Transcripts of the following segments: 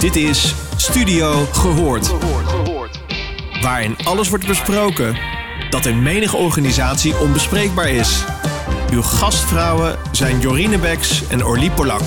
Dit is Studio Gehoord. Waarin alles wordt besproken dat in menige organisatie onbespreekbaar is. Uw gastvrouwen zijn Jorine Beks en Orlie Polak.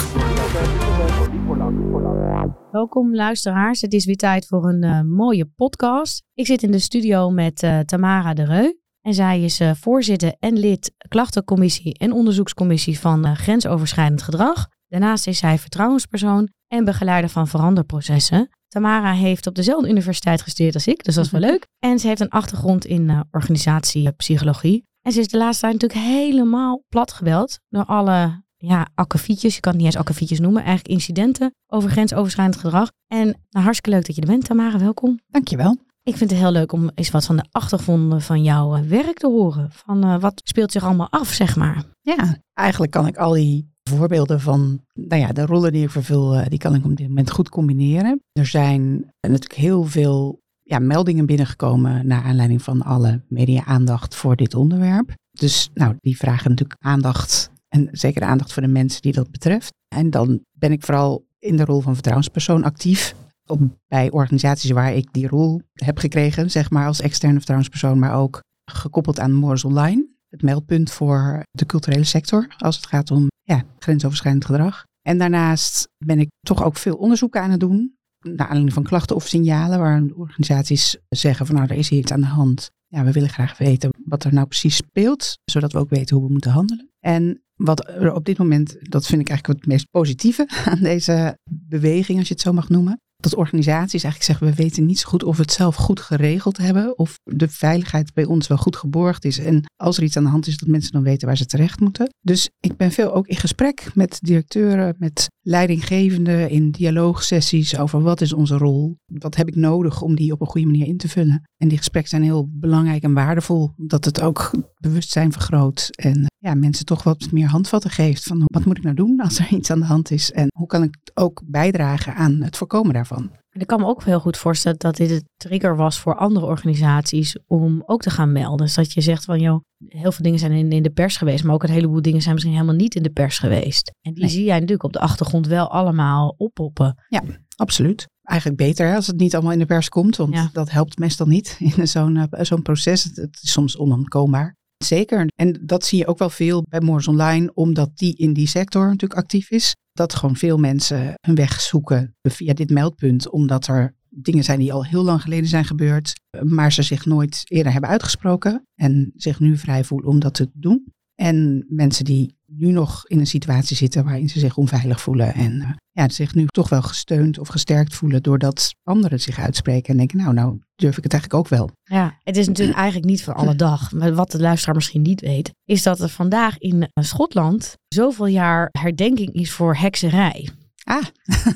Welkom luisteraars, het is weer tijd voor een uh, mooie podcast. Ik zit in de studio met uh, Tamara de Reu. En zij is uh, voorzitter en lid klachtencommissie en onderzoekscommissie van grensoverschrijdend gedrag. Daarnaast is zij vertrouwenspersoon en begeleider van veranderprocessen. Tamara heeft op dezelfde universiteit gestudeerd als ik, dus dat is wel leuk. En ze heeft een achtergrond in uh, organisatiepsychologie. En ze is de laatste tijd natuurlijk helemaal platgebeld door alle ja, akkefietjes, je kan het niet eens akkefietjes noemen, eigenlijk incidenten over grensoverschrijdend gedrag. En nou, hartstikke leuk dat je er bent, Tamara, welkom. Dankjewel. Ik vind het heel leuk om eens wat van de achtergronden van jouw eh, werk te horen. Van uh, wat speelt zich allemaal af, zeg maar. Ja, eigenlijk kan ik al die voorbeelden van nou ja, de rollen die ik vervul, uh, die kan ik op dit moment goed combineren. Er zijn natuurlijk heel veel ja, meldingen binnengekomen naar aanleiding van alle media-aandacht voor dit onderwerp. Dus nou, die vragen natuurlijk aandacht en zeker aandacht voor de mensen die dat betreft. En dan ben ik vooral in de rol van vertrouwenspersoon actief. Op, bij organisaties waar ik die rol heb gekregen, zeg maar als externe vertrouwenspersoon, maar ook gekoppeld aan Moors Online. Het meldpunt voor de culturele sector als het gaat om ja, grensoverschrijdend gedrag. En daarnaast ben ik toch ook veel onderzoek aan het doen. Naar aanleiding van klachten of signalen waar organisaties zeggen van nou er is hier iets aan de hand. Ja, we willen graag weten wat er nou precies speelt, zodat we ook weten hoe we moeten handelen. En wat er op dit moment, dat vind ik eigenlijk het meest positieve aan deze beweging, als je het zo mag noemen, dat organisaties eigenlijk zeggen, we weten niet zo goed of we het zelf goed geregeld hebben, of de veiligheid bij ons wel goed geborgd is. En als er iets aan de hand is, dat mensen dan weten waar ze terecht moeten. Dus ik ben veel ook in gesprek met directeuren, met leidinggevenden, in dialoogsessies over wat is onze rol, wat heb ik nodig om die op een goede manier in te vullen. En die gesprekken zijn heel belangrijk en waardevol, omdat het ook bewustzijn vergroot en ja, mensen toch wat meer handvatten geeft van wat moet ik nou doen als er iets aan de hand is en hoe kan ik ook bijdragen aan het voorkomen daarvan. Ik kan me ook heel goed voorstellen dat dit een trigger was voor andere organisaties om ook te gaan melden. Dus dat je zegt van, joh, heel veel dingen zijn in, in de pers geweest, maar ook een heleboel dingen zijn misschien helemaal niet in de pers geweest. En die zie jij natuurlijk op de achtergrond wel allemaal oppoppen. Ja, absoluut. Eigenlijk beter als het niet allemaal in de pers komt, want dat helpt meestal niet in zo'n uh, zo'n proces. Het, is soms onontkoombaar. Zeker. En dat zie je ook wel veel bij Moors Online, omdat die in die sector natuurlijk actief is. Dat gewoon veel mensen hun weg zoeken via dit meldpunt, omdat er dingen zijn die al heel lang geleden zijn gebeurd, maar ze zich nooit eerder hebben uitgesproken en zich nu vrij voelen om dat te doen. En mensen die nu nog in een situatie zitten waarin ze zich onveilig voelen en uh, ja, zich nu toch wel gesteund of gesterkt voelen doordat anderen zich uitspreken en denken, nou, nou durf ik het eigenlijk ook wel. Ja, het is natuurlijk eigenlijk niet van alle dag. Maar wat de luisteraar misschien niet weet, is dat er vandaag in eh, Schotland zoveel jaar herdenking is voor hekserij. Ah.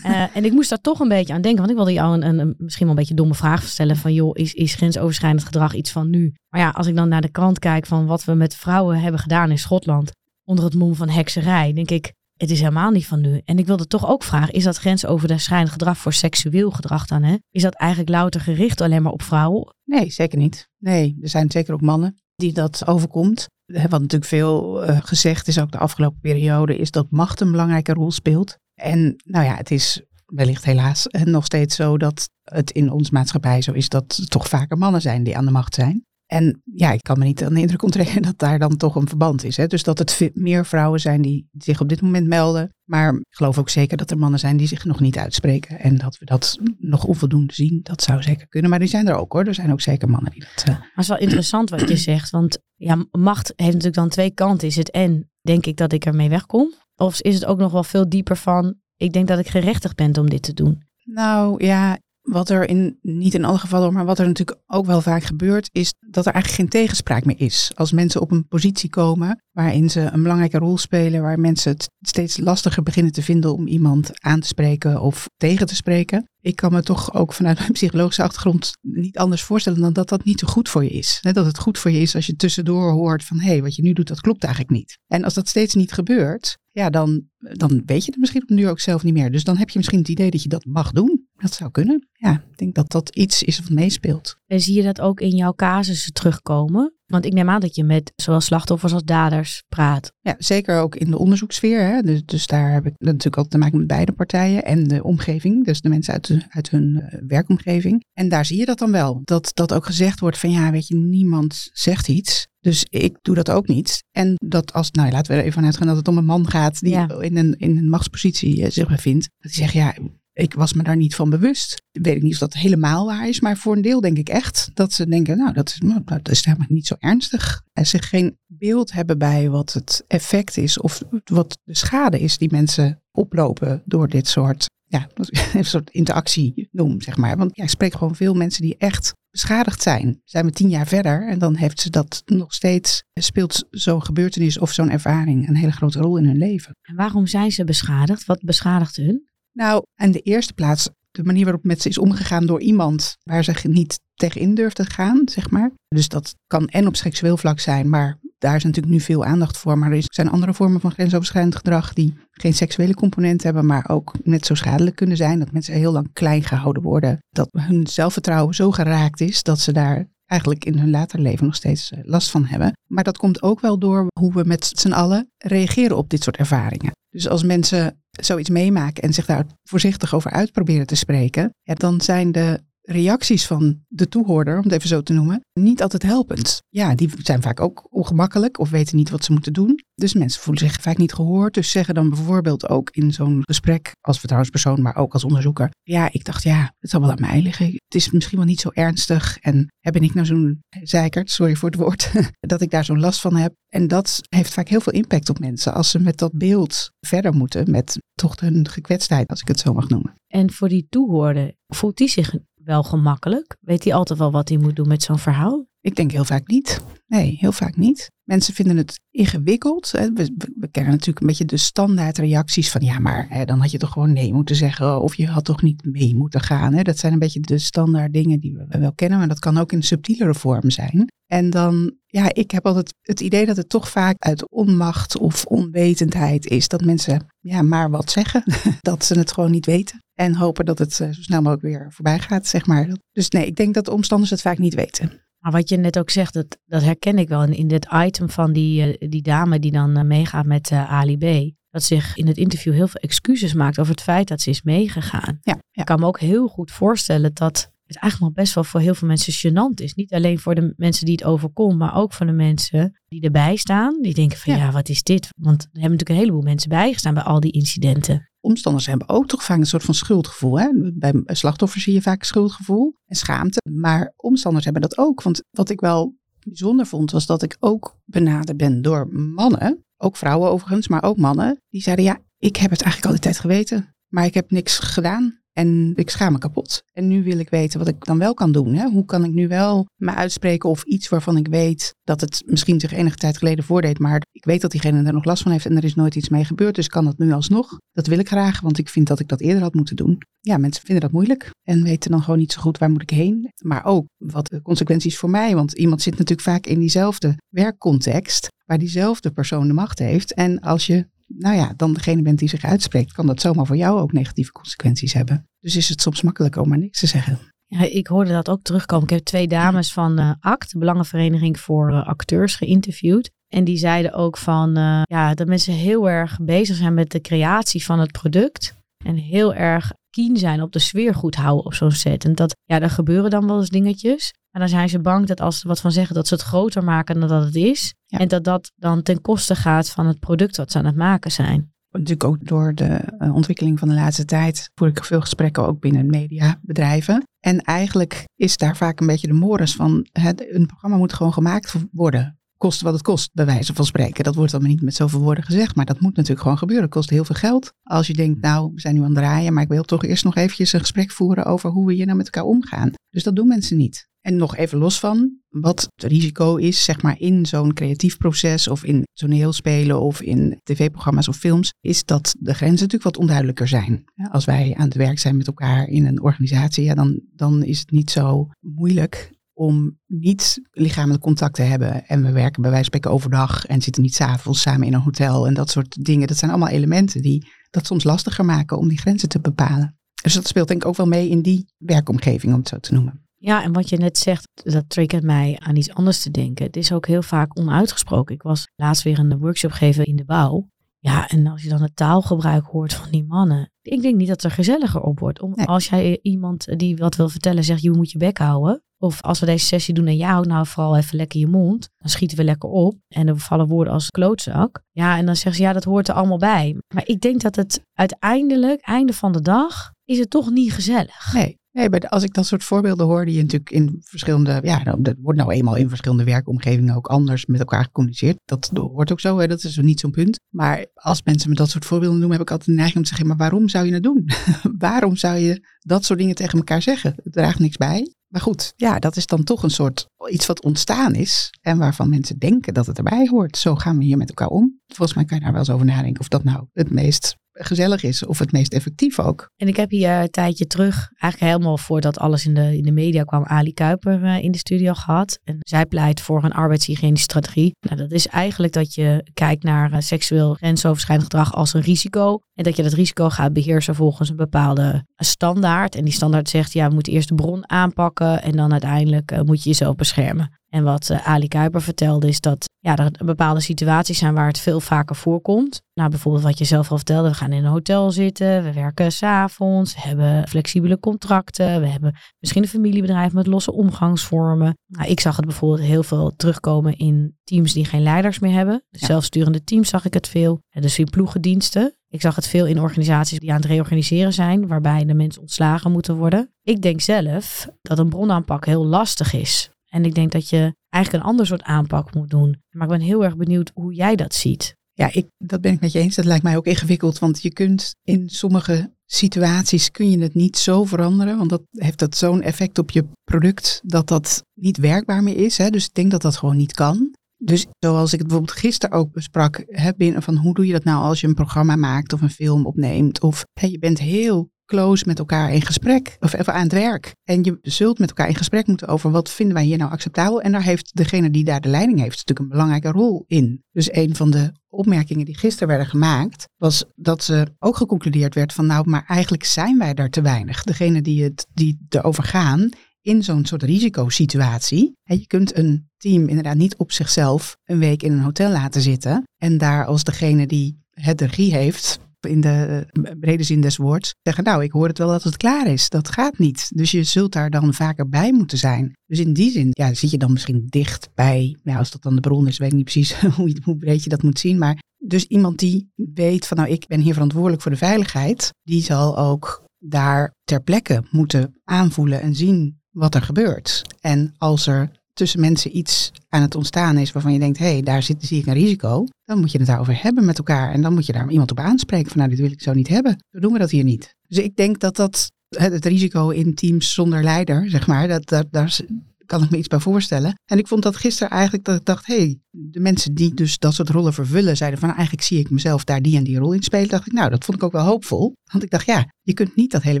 uh, en ik moest daar toch een beetje aan denken, want ik wilde jou een, een, misschien wel een beetje domme vraag stellen van joh, is, is grensoverschrijdend gedrag iets van nu? Maar ja, als ik dan naar de krant kijk van wat we met vrouwen hebben gedaan in Schotland onder het mom van hekserij, denk ik, het is helemaal niet van nu. En ik wilde toch ook vragen, is dat grensoverschrijdend gedrag voor seksueel gedrag dan? Hè? Is dat eigenlijk louter gericht alleen maar op vrouwen? Nee, zeker niet. Nee, er zijn zeker ook mannen die dat overkomt. Wat natuurlijk veel uh, gezegd is, ook de afgelopen periode, is dat macht een belangrijke rol speelt. En nou ja, het is wellicht helaas nog steeds zo dat het in onze maatschappij zo is dat er toch vaker mannen zijn die aan de macht zijn. En ja, ik kan me niet aan de indruk onttrekken dat daar dan toch een verband is. Hè? Dus dat het meer vrouwen zijn die zich op dit moment melden. Maar ik geloof ook zeker dat er mannen zijn die zich nog niet uitspreken. En dat we dat nog onvoldoende zien, dat zou zeker kunnen. Maar die zijn er ook hoor. Er zijn ook zeker mannen die dat... Uh... Maar het is wel interessant wat je zegt. Want ja, macht heeft natuurlijk dan twee kanten. Is het en denk ik dat ik ermee wegkom? Of is het ook nog wel veel dieper van, ik denk dat ik gerechtigd ben om dit te doen? Nou ja, wat er in, niet in alle gevallen, maar wat er natuurlijk ook wel vaak gebeurt, is dat er eigenlijk geen tegenspraak meer is. Als mensen op een positie komen waarin ze een belangrijke rol spelen, waar mensen het steeds lastiger beginnen te vinden om iemand aan te spreken of tegen te spreken. Ik kan me toch ook vanuit mijn psychologische achtergrond niet anders voorstellen dan dat dat niet zo goed voor je is. Dat het goed voor je is als je tussendoor hoort van hé, hey, wat je nu doet, dat klopt eigenlijk niet. En als dat steeds niet gebeurt, ja, dan, dan weet je het misschien op nu ook zelf niet meer. Dus dan heb je misschien het idee dat je dat mag doen. Dat zou kunnen. Ja, ik denk dat dat iets is wat meespeelt. En zie je dat ook in jouw casussen terugkomen? Want ik neem aan dat je met zowel slachtoffers als daders praat. Ja, zeker ook in de onderzoeksfeer. Hè. Dus, dus daar heb ik natuurlijk altijd te maken met beide partijen en de omgeving. Dus de mensen uit, de, uit hun eh, werkomgeving. En daar zie je dat dan wel. Dat, dat ook gezegd wordt van ja, weet je, niemand zegt iets. Dus ik doe dat ook niet. En dat als, nou laten we er even vanuit gaan dat het om een man gaat die Ja. in, een, in een machtspositie eh, zich bevindt. Dat hij zegt, ja, ik was me daar niet van bewust. Weet ik niet of dat helemaal waar is, maar voor een deel denk ik echt dat ze denken, nou, dat is, nou, dat is helemaal niet zo ernstig. En ze geen beeld hebben bij wat het effect is of wat de schade is die mensen oplopen door dit soort, ja, soort interactie noem, zeg maar. Want ja, ik spreek gewoon veel mensen die echt beschadigd zijn. Zijn we tien jaar verder en dan heeft ze dat nog steeds, speelt zo'n gebeurtenis of zo'n ervaring een hele grote rol in hun leven. En waarom zijn ze beschadigd? Wat beschadigt hun? Nou, in de eerste plaats de manier waarop met ze is omgegaan door iemand waar ze niet tegenin durft te gaan, zeg maar. Dus dat kan en op seksueel vlak zijn, maar daar is natuurlijk nu veel aandacht voor. Maar er zijn andere vormen van grensoverschrijdend gedrag die geen seksuele component hebben, maar ook net zo schadelijk kunnen zijn. Dat mensen heel lang klein gehouden worden. Dat hun zelfvertrouwen zo geraakt is dat ze daar eigenlijk in hun later leven nog steeds eh, last van hebben. Maar dat komt ook wel door hoe we met z'n allen reageren op dit soort ervaringen. Dus als mensen zoiets meemaken en zich daar voorzichtig over uitproberen te spreken, ja, dan zijn de reacties van de toehoorder, om het even zo te noemen, niet altijd helpend. Ja, die zijn vaak ook ongemakkelijk of weten niet wat ze moeten doen. Dus mensen voelen zich vaak niet gehoord. Dus zeggen dan bijvoorbeeld ook in zo'n gesprek, als vertrouwenspersoon, maar ook als onderzoeker. Ja, ik dacht, ja, het zal wel aan mij liggen. Het is misschien wel niet zo ernstig. En heb ik nou zo'n zeikert, sorry voor het woord, dat ik daar zo'n last van heb. En dat heeft vaak heel veel impact op mensen als ze met dat beeld verder moeten, met toch hun gekwetstheid, als ik het zo mag noemen. En voor die toehoorder, voelt die zich wel gemakkelijk? Weet hij altijd wel wat hij moet doen met zo'n verhaal? Ik denk heel vaak niet. Nee, heel vaak niet. Mensen vinden het ingewikkeld. We, we- kennen natuurlijk een beetje de standaard reacties van ja, maar hè, dan had je toch gewoon nee moeten zeggen of je had toch niet mee moeten gaan. Hè. Dat zijn een beetje de standaard dingen die we wel kennen, maar dat kan ook in subtielere vorm zijn. En dan, ja, ik heb altijd het idee dat het toch vaak uit onmacht of onwetendheid is dat mensen ja, maar wat zeggen. dat ze het gewoon niet weten. En hopen dat het eh, zo snel mogelijk weer voorbij gaat, zeg maar. Dus nee, ik denk dat de omstanders het vaak niet weten. Maar wat je net ook zegt, dat, dat herken ik wel in, in dit item van die, eh, die dame die dan eh, meegaat met Ali B. Dat zich in het interview heel veel excuses maakt over het feit dat ze is meegegaan. Ja, ja. Ik kan me ook heel goed voorstellen dat het eigenlijk nog best wel voor heel veel mensen gênant is. Niet alleen voor de mensen die het overkomt, maar ook voor de mensen die erbij staan. Die denken van ja, Ja. wat is dit? Want er hebben natuurlijk een heleboel mensen bijgestaan bij al die incidenten. Omstanders hebben ook toch vaak een soort van schuldgevoel. Hè? Bij slachtoffers zie je vaak schuldgevoel en schaamte. Maar omstanders hebben dat ook. Want wat ik wel bijzonder vond, was dat ik ook benaderd ben door mannen. Ook vrouwen overigens, maar ook mannen. Die zeiden, ja, ik heb het eigenlijk al die tijd geweten. Maar ik heb niks gedaan. En ik schaam me kapot. En nu wil ik weten wat ik dan wel kan doen. Hè? Hoe kan ik nu wel me uitspreken of iets waarvan ik weet dat het misschien zich enige tijd geleden voordeed. Maar ik weet dat diegene er nog last van heeft en er is nooit iets mee gebeurd. Dus kan dat nu alsnog? Dat wil ik graag, want ik vind dat ik dat eerder had moeten doen. Ja, mensen vinden dat moeilijk en weten dan gewoon niet zo goed waar moet ik heen. Maar ook wat de consequenties voor mij. Want iemand zit natuurlijk vaak in diezelfde werkcontext waar diezelfde persoon de macht heeft. En als je nou ja, dan degene bent die zich uitspreekt, kan dat zomaar voor jou ook negatieve consequenties hebben. Dus is het soms makkelijker om maar niks te zeggen. Ja, ik hoorde dat ook terugkomen. Ik heb twee dames van eh, ACT, de Belangenvereniging voor eh, Acteurs, geïnterviewd. En die zeiden ook van eh, ja, dat mensen heel erg bezig zijn met de creatie van het product. En heel erg keen zijn op de sfeer goed houden op zo'n set. En dat, ja, er gebeuren dan wel eens dingetjes. Maar dan zijn ze bang dat als ze wat van zeggen, dat ze het groter maken dan dat het is. Ja. En dat dat dan ten koste gaat van het product wat ze aan het maken zijn. Natuurlijk ook door de eh, ontwikkeling van de laatste tijd voer ik veel gesprekken ook binnen mediabedrijven. En eigenlijk is daar vaak een beetje de mores van het, een programma moet gewoon gemaakt worden. Kost wat het kost, bij wijze van spreken. Dat wordt dan niet met zoveel woorden gezegd, maar dat moet natuurlijk gewoon gebeuren. Het kost heel veel geld. Als je denkt, nou, we zijn nu aan het draaien, maar ik wil toch eerst nog eventjes een gesprek voeren over hoe we hier nou met elkaar omgaan. Dus dat doen mensen niet. En nog even los van wat het risico is, zeg maar, in zo'n creatief proces of in toneelspelen of in tv-programma's of films, is dat de grenzen natuurlijk wat onduidelijker zijn. Als wij aan het werk zijn met elkaar in een organisatie, ja, dan, dan is het niet zo moeilijk om niet lichamelijk contact te hebben. En we werken bij wijze van spreken overdag en zitten niet s'avonds samen in een hotel en dat soort dingen. Dat zijn allemaal elementen die dat soms lastiger maken om die grenzen te bepalen. Dus dat speelt denk ik ook wel mee in die werkomgeving, om het zo te noemen. Ja, en wat je net zegt, dat triggert mij aan iets anders te denken. Het is ook heel vaak onuitgesproken. Ik was laatst weer een workshop geven in de bouw. Ja, en als je dan het taalgebruik hoort van die mannen. Ik denk niet dat het er gezelliger op wordt. Om, Als jij iemand die wat wil vertellen zegt, je moet je bek houden. Of als we deze sessie doen en jij houdt nou vooral even lekker je mond. Dan schieten we lekker op. En er vallen woorden als klootzak. Ja, en dan zeggen ze, ja, dat hoort er allemaal bij. Maar ik denk dat het uiteindelijk, einde van de dag, is het toch niet gezellig. Nee. Nee, maar als ik dat soort voorbeelden hoor, die je natuurlijk in verschillende, ja, nou, dat wordt nou eenmaal in verschillende werkomgevingen ook anders met elkaar gecommuniceerd. Dat hoort ook zo, hè? dat is niet zo'n punt. Maar als mensen me dat soort voorbeelden noemen, heb ik altijd de neiging om te zeggen, maar waarom zou je het doen? waarom zou je dat soort dingen tegen elkaar zeggen? Het draagt niks bij. Maar goed, ja, dat is dan toch een soort iets wat ontstaan is en waarvan mensen denken dat het erbij hoort. Zo gaan we hier met elkaar om. Volgens mij kan je daar wel eens over nadenken of dat nou het meest gezellig is of het meest effectief ook. En ik heb hier een tijdje terug, eigenlijk helemaal voordat alles in de, in de media kwam, Ali Kuiper uh, in de studio gehad. En zij pleit voor een arbeidshygiënische strategie. Nou, dat is eigenlijk dat je kijkt naar uh, seksueel grensoverschrijdend gedrag als een risico. En dat je dat risico gaat beheersen volgens een bepaalde standaard. En die standaard zegt, ja, we moeten eerst de bron aanpakken en dan uiteindelijk moet je jezelf beschermen. En wat uh, Ali Kuiper vertelde is dat ja, er bepaalde situaties zijn waar het veel vaker voorkomt. Nou, bijvoorbeeld wat je zelf al vertelde, we gaan in een hotel zitten, we werken s'avonds, we hebben flexibele contracten, we hebben misschien een familiebedrijf met losse omgangsvormen. Nou, ik zag het bijvoorbeeld heel veel terugkomen in teams die geen leiders meer hebben. Ja. zelfsturende teams zag ik het veel. Dus in ploegendiensten. Ik zag het veel in organisaties die aan het reorganiseren zijn, waarbij de mensen ontslagen moeten worden. Ik denk zelf dat een bronaanpak heel lastig is. En ik denk dat je eigenlijk een ander soort aanpak moet doen. Maar ik ben heel erg benieuwd hoe jij dat ziet. Ja, ik, dat ben ik met je eens. Dat lijkt mij ook ingewikkeld, want je kunt in sommige situaties kun je het niet zo veranderen, want dat heeft dat zo'n effect op je product dat dat niet werkbaar meer is. Hè? Dus ik denk dat dat gewoon niet kan. Dus zoals ik het bijvoorbeeld gisteren ook besprak, hè, binnen van hoe doe je dat nou als je een programma maakt of een film opneemt, of hè, je bent heel close met elkaar in gesprek of even aan het werk. En je zult met elkaar in gesprek moeten over wat vinden wij hier nou acceptabel. En daar heeft degene die daar de leiding heeft natuurlijk een belangrijke rol in. Dus een van de opmerkingen die gisteren werden gemaakt, was dat ze ook geconcludeerd werd van nou, maar eigenlijk zijn wij daar te weinig. Degene die, het, die erover gaan in zo'n soort risicosituatie. Je kunt een team inderdaad niet op zichzelf een week in een hotel laten zitten en daar als degene die het regie heeft in de eh, brede zin des woords zeggen, nou, ik hoor het wel dat het klaar is. Dat gaat niet. Dus je zult daar dan vaker bij moeten zijn. Dus in die zin ja, zit je dan misschien dicht bij, als dat dan de bron is, weet ik niet precies hoe, hoe breed je dat moet zien. Maar dus iemand die weet van, nou, ik ben hier verantwoordelijk voor de veiligheid, die zal ook daar ter plekke moeten aanvoelen en zien wat er gebeurt. En als er tussen mensen iets aan het ontstaan is waarvan je denkt, hé, hey, daar zit, zie ik een risico, dan moet je het daarover hebben met elkaar. En dan moet je daar iemand op aanspreken van, nou, dit wil ik zo niet hebben. Zo doen we dat hier niet. Dus ik denk dat dat het, risico in teams zonder leider, zeg maar, dat, dat, daar kan ik me iets bij voorstellen. En ik vond dat gisteren eigenlijk dat ik dacht, hé, hey, de mensen die dus dat soort rollen vervullen, zeiden van, nou, eigenlijk zie ik mezelf daar die en die rol in spelen. Dacht ik, nou, dat vond ik ook wel hoopvol. Want ik dacht, ja, je kunt niet dat hele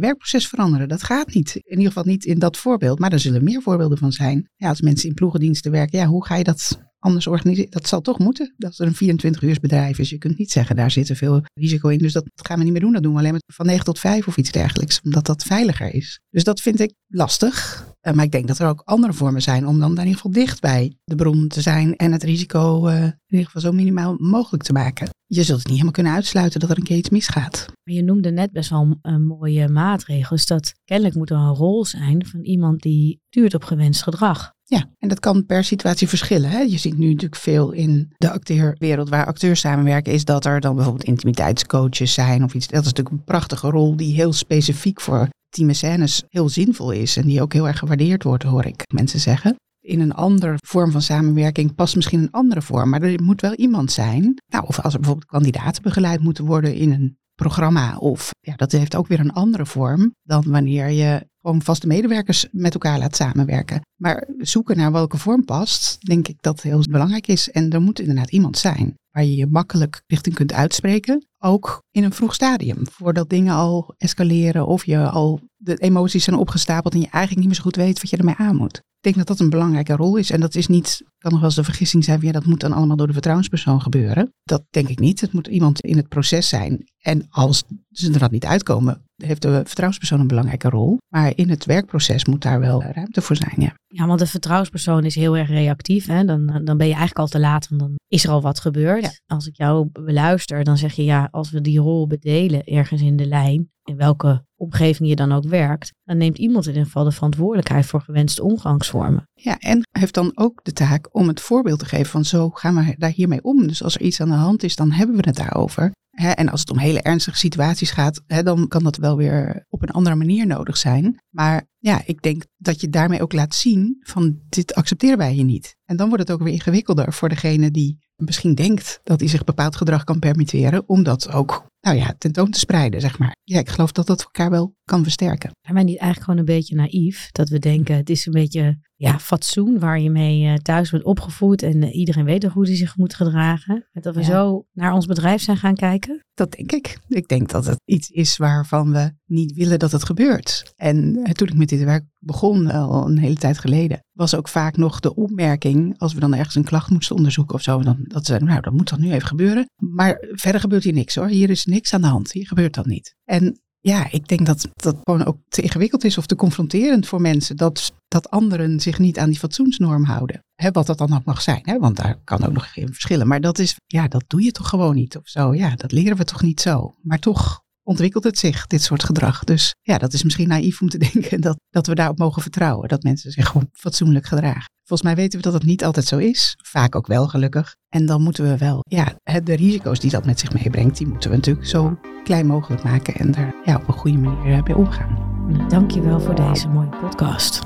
werkproces veranderen. Dat gaat niet. In ieder geval niet in dat voorbeeld. Maar er zullen meer voorbeelden van zijn. Ja, als mensen in ploegendiensten werken, ja, hoe ga je dat anders organiseren? Dat zal toch moeten. Dat het een 24 uur bedrijf is. Je kunt niet zeggen, daar zit er veel risico in. Dus dat gaan we niet meer doen. Dat doen we alleen maar van 9 tot 5 of iets dergelijks. Omdat dat veiliger is. Dus dat vind ik lastig. Uh, maar ik denk dat er ook andere vormen zijn om dan in ieder geval dicht bij de bron te zijn. En het risico uh, in ieder geval zo minimaal mogelijk te maken. Je zult het niet helemaal kunnen uitsluiten dat er een keer iets misgaat. Je noemde net best wel mooie maatregel. Dus dat kennelijk moet er een rol zijn van iemand die stuurt op gewenst gedrag. Ja, en dat kan per situatie verschillen. Hè? Je ziet nu natuurlijk veel in de acteurwereld waar acteurs samenwerken, is dat er dan bijvoorbeeld intimiteitscoaches zijn of iets. Dat is natuurlijk een prachtige rol die heel specifiek voor team scènes heel zinvol is en die ook heel erg gewaardeerd wordt, hoor ik mensen zeggen in een andere vorm van samenwerking past misschien een andere vorm. Maar er moet wel iemand zijn. Nou, of als er bijvoorbeeld kandidaten begeleid moeten worden in een programma. Of ja, dat heeft ook weer een andere vorm dan wanneer je gewoon vaste medewerkers met elkaar laat samenwerken. Maar zoeken naar welke vorm past, denk ik dat heel belangrijk is. En er moet inderdaad iemand zijn waar je je makkelijk richting kunt uitspreken. Ook in een vroeg stadium, voordat dingen al escaleren of je al de emoties zijn opgestapeld en je eigenlijk niet meer zo goed weet wat je ermee aan moet denk dat dat een belangrijke rol is. En dat is niet, kan nog wel eens de vergissing zijn van ja, dat moet dan allemaal door de vertrouwenspersoon gebeuren. Dat denk ik niet. Het moet iemand in het proces zijn. En als ze er dan niet uitkomen, heeft de vertrouwenspersoon een belangrijke rol. Maar in het werkproces moet daar wel ruimte voor zijn. Ja, ja want de vertrouwenspersoon is heel erg reactief. Hè? Dan, dan ben je eigenlijk al te laat, want dan is er al wat gebeurd. Als ik jou beluister, dan zeg je ja, als we die rol bedelen ergens in de lijn, in welke omgeving je dan ook werkt, dan neemt iemand in ieder geval de verantwoordelijkheid voor gewenste omgangsvormen. Ja, en heeft dan ook de taak om het voorbeeld te geven van zo gaan we daar hiermee om. Dus als er iets aan de hand is, dan hebben we het daarover. En als het om hele ernstige situaties gaat, dan kan dat wel weer op een andere manier nodig zijn. Maar ja, ik denk dat je daarmee ook laat zien van dit accepteren wij je niet. En dan wordt het ook weer ingewikkelder voor degene die misschien denkt dat hij zich bepaald gedrag kan permitteren, om dat ook nou ja, tentoon te spreiden, zeg maar. Ja, ik geloof dat dat elkaar wel kan versterken. Zijn wij niet eigenlijk gewoon een beetje naïef? Dat we denken, het is een beetje ja, fatsoen waar je mee eh, thuis wordt opgevoed en eh, iedereen weet hoe hij zich moet gedragen. En dat we zo naar ons bedrijf zijn gaan kijken? Dat denk ik. Ik denk dat het iets is waarvan we niet willen dat het gebeurt. En eh, toen ik met dit werk begon, al een hele tijd geleden, was ook vaak nog de opmerking, als we dan ergens een klacht moesten onderzoeken of zo, dan, dat ze nou, dat moet dan nu even gebeuren. Maar verder gebeurt hier niks hoor. Hier is niks aan de hand. Hier gebeurt dat niet. En ja, ik denk dat dat gewoon ook te ingewikkeld is of te confronterend voor mensen. Dat, dat anderen zich niet aan die fatsoensnorm houden. Wat dat dan ook mag zijn, want daar kan ook nog geen verschillen. Maar dat is, ja, dat doe je toch gewoon niet of zo. Ja, dat leren we toch niet zo. Maar toch ontwikkelt het zich, dit soort gedrag. Dus ja, dat is misschien naïef om te denken dat, dat we daarop mogen vertrouwen. Dat mensen zich gewoon fatsoenlijk gedragen. Volgens mij weten we dat het niet altijd zo is. Vaak ook wel gelukkig. En dan moeten we wel, ja, de risico's die dat met zich meebrengt, die moeten we natuurlijk zo klein mogelijk maken en daar ja, op een goede manier bij omgaan. Dankjewel voor deze mooie podcast.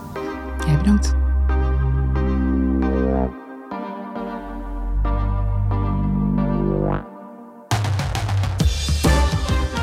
Jij bedankt.